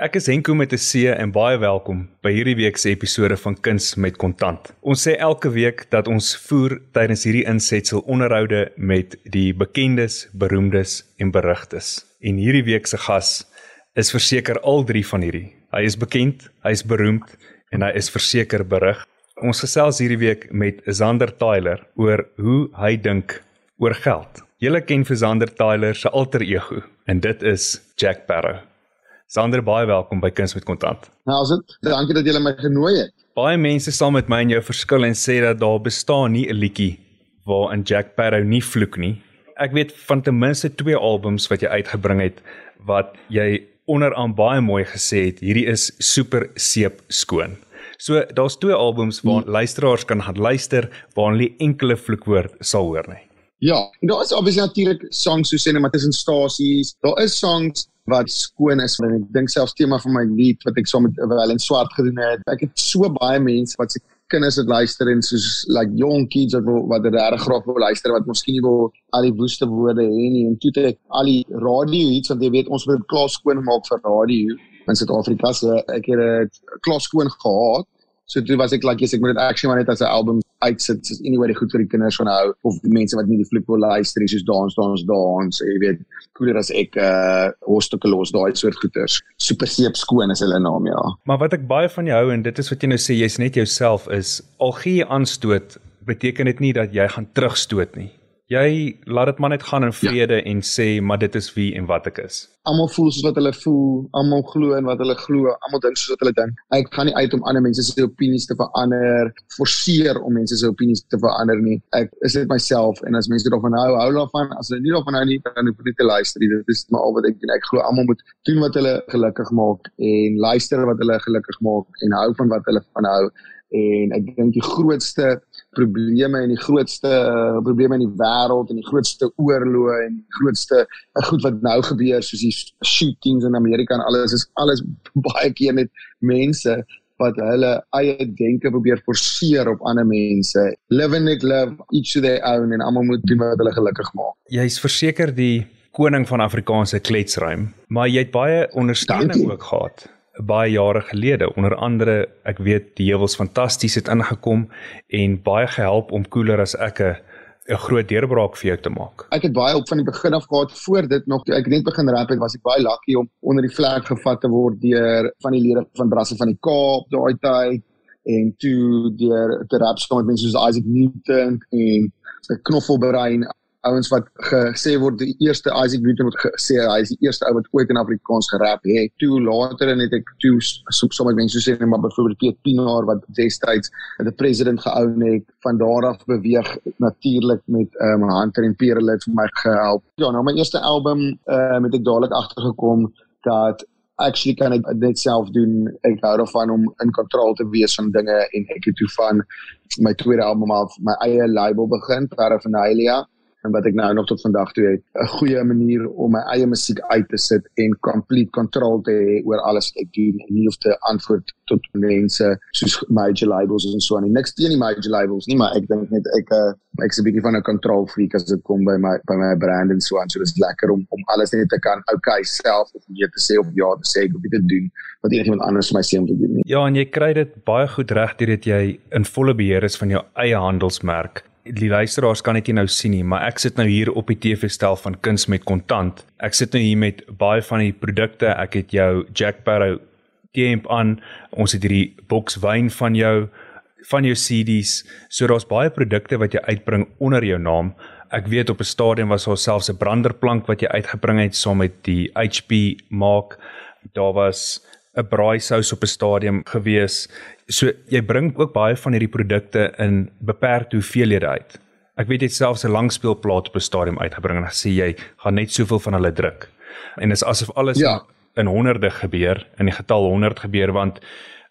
Ek is Henko met 'n C en baie welkom by hierdie week se episode van Kuns met Kontant. Ons sê elke week dat ons voer tydens hierdie insetsel onderhoude met die bekendes, beroemdes en berugtes. En hierdie week se gas is verseker al drie van hierdie. Hy is bekend, hy is beroemd en hy is verseker berug. Ons gesels hierdie week met Zander Tyler oor hoe hy dink oor geld. Julle ken vir Zander Tyler se alter ego en dit is Jack Barrow. Sander baie welkom by Kuns met Kontant. Nou as dit dankie dat jy my genooi het. Baie mense sal met my en jou verskil en sê dat daar bestaan nie 'n liedjie waarin Jack Barrow nie vloek nie. Ek weet van ten minste twee albums wat jy uitgebring het wat jy onderaan baie mooi gesê het hierdie is super seep skoon. So daar's twee albums waar hmm. luisteraars kan gaan luister waar hulle enkele vloekwoord sal hoor nie. Ja, daar is obviously natuurlik songs soos sê net maar tussen stasies. Daar is songs wat skoon is en ek dink selfs tema van my lied wat ek saam met wel in swart gedoen het. Ek het so baie mense wat se kinders het luister en soos like young kids wat wat regtig graag wil luister wat miskien nie wil al die woeste woorde hê nie. En toe ek al die radio iets want jy weet ons moet klaar skoon maak vir radio in Suid-Afrika. So ek het 'n klaar skoon gehad So toe was ek like, yes, ek moet dit actually maar net as 'n album uitsit. Anyway die goed vir die kinders van hou of die mense wat nie die flip wil luister soos dans dans dans, jy weet, cooler as ek uh hostukke los daai soort goeters. Super seep skoon is hulle naam, ja. Maar wat ek baie van jou hou en dit is wat jy nou sê, jy's net jouself is al gee jy aanstoot, beteken dit nie dat jy gaan terugstoot nie. Jy laat dit maar net gaan in ja. vrede ja. en sê maar dit is wie en wat ek is. Almal voel soos wat hulle voel, almal glo in wat hulle glo, almal dink soos wat hulle dink. Ek gaan nie uit om ander mense se opinies te verander, forceer om mense se opinies te verander nie. Ek is net myself en as mense daarvan hou, hou daarvan. As hulle nie daarvan hou nie, dan hoef hulle te luister. Dit is maar al wat ek doen. Ek glo almal moet doen wat hulle gelukkig maak en luister wat hulle gelukkig maak en hou van wat hulle van hou en ek dink die grootste probleme en die grootste uh, probleme in die wêreld en die grootste oorloë en die grootste uh, goed wat nou gebeur soos die shootings in Amerika en alles is alles baie keer net mense wat hulle eie denke probeer forceer op ander mense. Live and let live each to their own en almal moet doen wat hulle gelukkig maak. Jy's verseker die koning van Afrikaanse kletsruim maar jy het baie ondersteuning ook gehad baie jare gelede. Onder andere ek weet die heuwels fantasties het ingekom en baie gehelp om koeler as ek 'n 'n groot deurbraak vir jou te maak. Ek het baie op van die begin af gehad. Voor dit nog ek net begin rap het was ek baie lucky om onder die vlek gevat te word deur van die lede van Brasse van die Kaap daai tyd en toe deur te rap saam met mense soos Isaac Newton en Knoffelbrein ouens wat gesê word die eerste Isaac Newton wat gesê hy is die eerste ou wat ooit in Afrikaans gerap het. Toe later en het ek toe soms sommer mense sê net maar byvoorbeeld Piet Pinaar wat destyds die president geown het van daar af beweeg natuurlik met um, Hunter en Pierre het vir my gehelp. Ja, nou my eerste album uh, met ek dadelik agtergekom dat actually kan ek dit self doen. Ek hou daarvan om in kontrole te wees van dinge en ek het toe van my tweede album af my eie label begin, Paraphernalia en wat ek nou nog tot vandag toe het 'n goeie manier om my eie musiek uit te sit en complete control te hê oor alles wat ek doen en nie hoef te antwoord tot mense soos major labels en so aan nie. Niks teen die major labels nie maar ek dink net ek uh, ek's 'n bietjie van 'n control freak as dit kom by my by my brand en so aan. So dis lekker om om alles net te kan okay self of nee te sê of ja te sê of te doen wat enigiemand anders vir my sê om te doen nie. ja en jy kry dit baie goed reg deurdat jy in volle beheer is van jou eie handelsmerk die luisteraars kan dit nie nou sien nie, maar ek sit nou hier op die TV-stel van Kuns met Kontant. Ek sit nou hier met baie van die produkte. Ek het jou Jack Barrow T-amp aan. Ons het hierdie boks wyn van jou van jou CD's. So daar's baie produkte wat jy uitbring onder jou naam. Ek weet op 'n stadium was daar selfs 'n branderplank wat jy uitgebring het saam met die HP maak. Daar was 'n braaisous op 'n stadium gewees. So jy bring ook baie van hierdie produkte in beperkte hoeveelhede uit. Ek weet jy het selfs 'n langspeelplaat op 'n stadium uitgebring en sê jy gaan net soveel van hulle druk. En dit is asof alles ja. in honderde gebeur, in die getal 100 gebeur want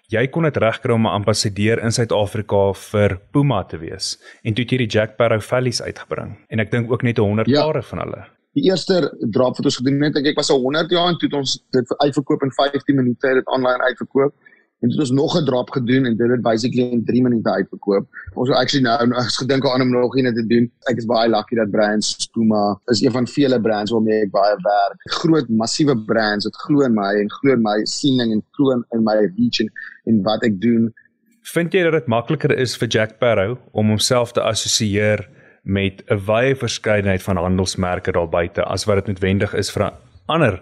jy kon dit regkry om 'n ambassadeur in Suid-Afrika vir Puma te wees en toe het jy die Jack Sparrow Valleys uitgebring en ek dink ook net 100 ja. pare van hulle die eerste drop wat ons gedoen het, ek ek was al 100 jaar en toe het ons dit uitverkoop in 15 minute het dit aanlyn uitverkoop En dit ons nog 'n drop gedoen en dit het basically in 3 minute uitverkoop. Ons actually nou as gedink aan om nog een te doen. Ek is baie lucky dat brands Puma is een van vele brands waarmee ek baie werk. Groot massiewe brands wat glo in my en glo in my siening en glo in my reach en, en wat ek doen. Vind jy dat dit makliker is vir Jack Sparrow om homself te assosieer met 'n wye verskeidenheid van handelsmerke daar buite as wat dit noodwendig is vir 'n ander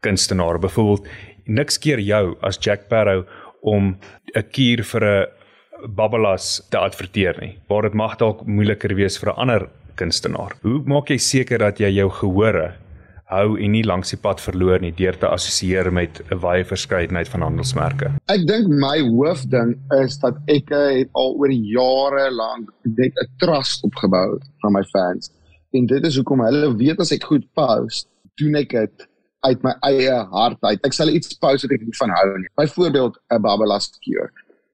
kunstenaar? Byvoorbeeld, niks keer jou as Jack Sparrow om 'n kuur vir 'n babbelas te adverteer nie. Waar dit mag dalk moeiliker wees vir 'n ander kunstenaar. Hoe maak jy seker dat jy jou gehore hou en nie langs die pad verloor nie deur te assosieer met 'n wye verskeidenheid van handelsmerke? Ek dink my hoofding is dat ek het al oor jare lank net 'n trust opgebou van my fans. En dit is hoekom hulle weet as ek goed post, doen ek dit uit my eie hart uit. Ek sal iets post wat ek nie van hou nie. Byvoorbeeld 'n Babbelas cure.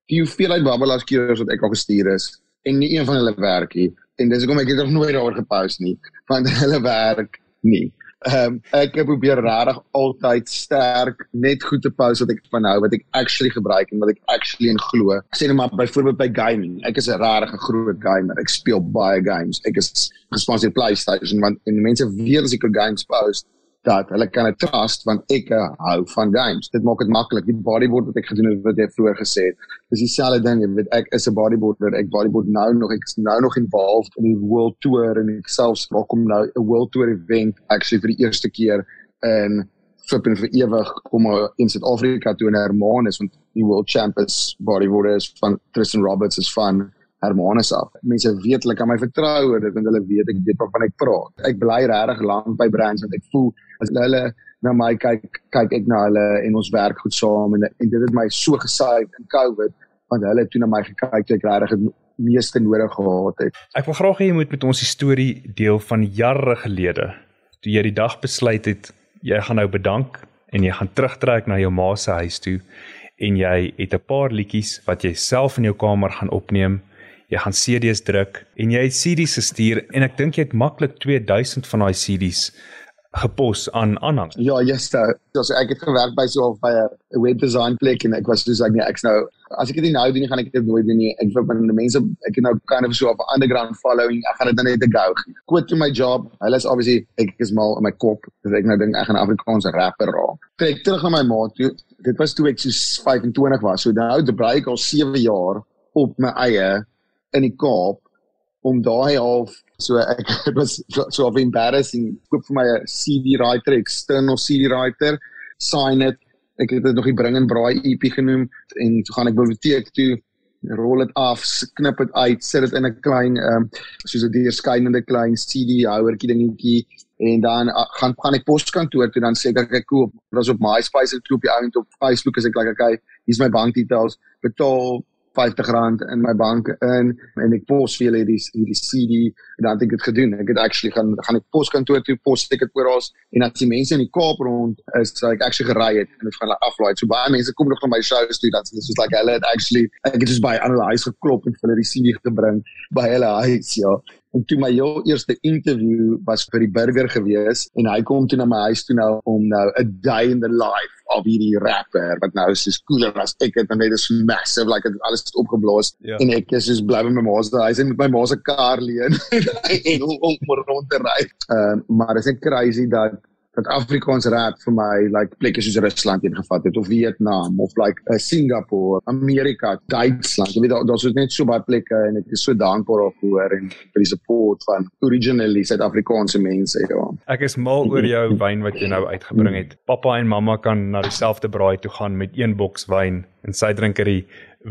Die hoeveelheid Babbelas cures wat ek al gestuur is en nie een van hulle werk nie. En dis hoekom ek dit nog nooit daaroor gepost nie, want hulle werk nie. Ehm um, ek probeer regtig altyd sterk net goed te post wat ek van hou wat ek actually gebruik en wat ek actually in glo. Sê net maar byvoorbeeld by gaming. Ek is 'n regtig groot gamer. Ek speel baie games. Ek is gesponsor PlayStation want en mense weet as ek games post dat hulle kan dit trust want ek hou van games. Dit maak dit maklik. Die bodyboard wat ek gedoen het wat jy vroeër gesê het, is dieselfde ding. Jy weet ek is 'n bodyboarder. Ek bodyboard nou nog ek is nou nog involved in die world tour en ek selfs raak om nou 'n world tour event actually vir die eerste keer in flipping vir ewig kom in Suid-Afrika toe in Hermanus want die world champ is bodyboarders van Tristan Roberts is van Hermanus af. Mense weet hulle kan my vertrou oor dit want hulle weet ek weet waarvan ek praat. Ek bly regtig lank by brands want ek voel as hulle na my kyk, kyk ek na hulle en ons werk goed saam en, en dit het my so gesaai in COVID want hulle het toe na my gekyk toe ek regtig het meeste nodig gehad het. Ek wil graag hê jy moet met ons die storie deel van jare gelede toe jy die dag besluit het jy gaan nou bedank en jy gaan terugtrek na jou ma se huis toe en jy het 'n paar liedjies wat jy self in jou kamer gaan opneem jy gaan CD's druk en jy het CD's gestuur en ek dink jy het maklik 2000 van daai CD's gepos aan aanhang. Ja, yes, so, so ek het gewerk by so 'n by 'n web design plek en ek was dus ek nee, ek's nou as ek dit nou doen, gaan ek dit nooit doen nie. Ek vir my mense ek het nou kind of so op 'n underground following. Ek gaan dit dan net te gou. Quit to my job. Hulle is obviously ek is mal in my kop. Dis ek nou dink ek gaan 'n Afrikaanse rapper raak. Trek terug na my ma toe. Dit was toe ek so 25 was. So nou te breek al 7 jaar op my eie in die Kaap om daai half so ek was so of embarrassing. Koop vir my 'n CD writer external CD writer sign it. Ek het dit nog die bring en braai EP genoem en toe gaan ek biblioteek toe rol dit af knip dit uit sit dit in 'n klein um, soos 'n deurskynende klein CD houertjie dingetjie en dan uh, gaan gaan ek poskantoor toe dan sê ek ek koop. Was op MySpace en toe op die ou op Facebook as ek like okay hier's my bankdetails betaal R50 in my bank in en ek pos vir hulle hierdie hierdie CD en dan het ek dit gedoen. Ek het actually gaan gaan ek poskantoor toe pos ek dit oral en as die mense in die Kaap rond is so ek actually gery het en dit gaan like aflaai. So baie mense kom nog na my shows toe dat dit is like hulle het actually ek het just by analyse geklop en vir hulle die CD gebring by hulle huis ja. En toe my heel eerste interview was vir die burger gewees en hy kom toe na my huis toe nou om nou 'n day in the life of hierdie rapper wat nou so cooler as ek het en dit is massive like het alles opgeblaas yeah. Ja. en ek is soos bly by my ma se huis en met my ma se kar leen en om, om rond te ry. Ehm uh, maar is ek crazy dat dat Afrikaans rap vir my like plekke soos Rusland het gevat het of Vietnam of like uh, Singapore, Amerika, Duitsland. Jy weet daar daar's net so baie plekke en ek is so dankbaar daarvoor en vir die support van originally Suid-Afrikaanse mense ja. Ek is mal oor jou wyn wat jy nou uitgebring het. Pappa en mamma kan na dieselfde braai toe gaan met een boks wyn en sy drink hierdie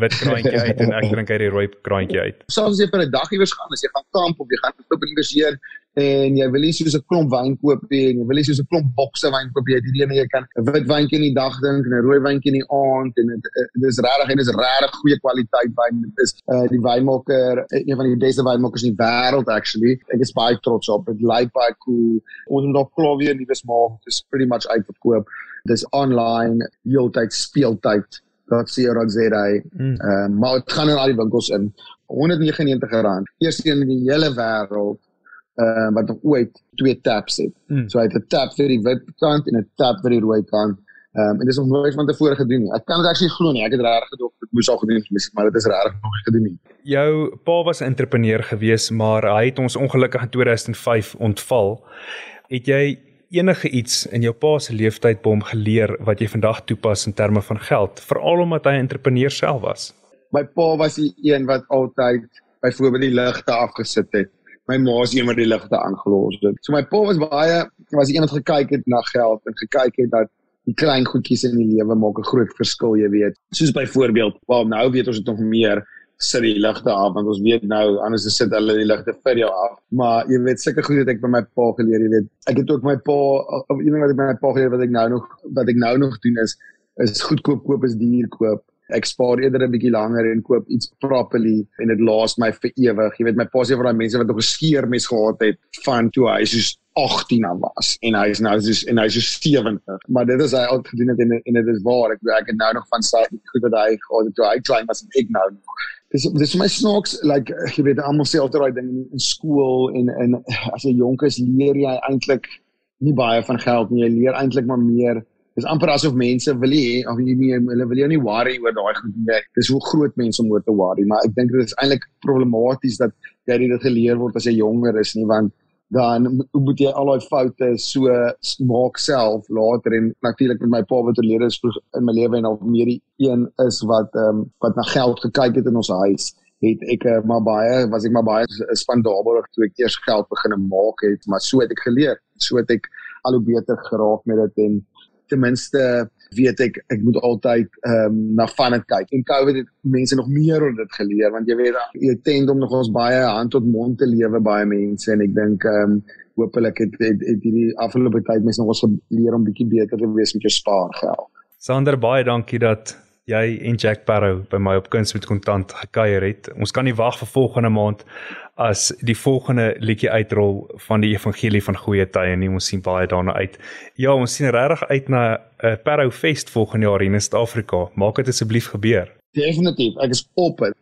wit kraantjie uit en ek drink hierdie rooi kraantjie uit. Soms as jy vir 'n dag iewers gaan, as jy gaan kamp of jy gaan op 'n beseer en jy wil nie soos 'n klomp wyn koop nie en jy wil nie soos 'n klomp bokse wyn koop jy hierdie ene jy kan 'n wit wyntjie in die dag drink en 'n rooi wyntjie in die aand en dit dis regtig en dis regtig goeie kwaliteit wyn. Dit is uh, die wynmaker een van die beste wynmakers in die wêreld actually. Ek is baie trots op. Dit lyk baie cool. Ons het nog klaar weer nuwe smaak. Dis pretty much uitverkoop dis online heeltyd speeltyd. Dat sê dat sê hy ehm maar dit gaan in al die winkels in. R199 eerste een in die hele wêreld uh, wat nog ooit twee taps het. Mm. So hy het 'n tap vir die wit kant en 'n tap vir die rooi kant Ehm um, en dis nog nooit van tevore gedoen nie. Ek kan dit actually glo nie. Ek het regtig gedoog dit moes al gedoen het, maar dit is regtig nog nie gedoen nie. Jou pa was 'n entrepreneur gewees, maar hy het ons ongelukkig in 2005 ontval. Het jy enige iets in jou pa se lewenstyd by hom geleer wat jy vandag toepas in terme van geld, veral omdat hy 'n entrepreneur self was? My pa was die een wat altyd byvoorbeeld die ligte afgesit het my ma se een wat die ligte aangelos het. So my pa was baie was een wat gekyk het na geld en gekyk het dat die klein goedjies in die lewe maak 'n groot verskil, jy weet. Soos byvoorbeeld, wel nou weet ons dit nog meer sit die ligte af want ons weet nou anders sit hulle die ligte vir jou af. Maar jy weet seker goed dat ek by my pa geleer, jy weet. Ek het ook my pa een ding wat ek by my pa geleer wat ek nou nog wat ek nou nog doen is is goedkoop koop is duur koop ek spaar eerder 'n bietjie langer en koop iets properly en dit laat my vir ewig. Jy weet my pa sê vir daai mense wat nog 'n skeermes gehad het van toe hy soos 18 aan was en hy is nou soos en hy is 70. Maar dit is hy al gedoen het en en dit is waar. Ek ek het nou nog van sy goed wat hy gehad het toe hy klein was en ek nou. Dis dis my snaaks like jy weet almal sê altyd daai ding in skool en en as jy jonk is leer jy eintlik nie baie van geld nie. Jy leer eintlik maar meer dis amper asof mense wil hê of jy nie hulle wil jou nie worry oor daai goed nie. Dis hoe groot mense om oor te worry, maar ek dink dit is eintlik problematies dat jy dit geleer word as jy jonger is nie want dan moet jy al daai foute so maak self later en natuurlik met my pa wat oorlede is in my lewe en al meer die een is wat ehm um, wat na geld gekyk het in ons huis het ek uh, maar baie was ek maar baie spandabel toe ek eers geld begin maak het maar so het ek geleer so het ek al hoe beter geraak met dit en ten minste weet ek ek moet altyd ehm um, na van dit kyk. En COVID het mense nog meer oor dit geleer want jy weet jy tend om nog ons baie hand tot mond te lewe baie mense en ek dink ehm um, hopelik het, het het hierdie afgelope tyd mense nog ons geleer om bietjie beter te wees met jou spaargeld. Sander baie dankie dat jy en Jack Barrow by my op kuns met kontant gekuier het. Ons kan nie wag vir volgende maand as die volgende liedjie uitrol van die evangelie van goeie tye nie. Ons sien baie daarna uit. Ja, ons sien regtig uit na 'n uh, Barrow Fest volgende jaar in Suid-Afrika. Maak dit asseblief gebeur. Definitief, ek is op dit.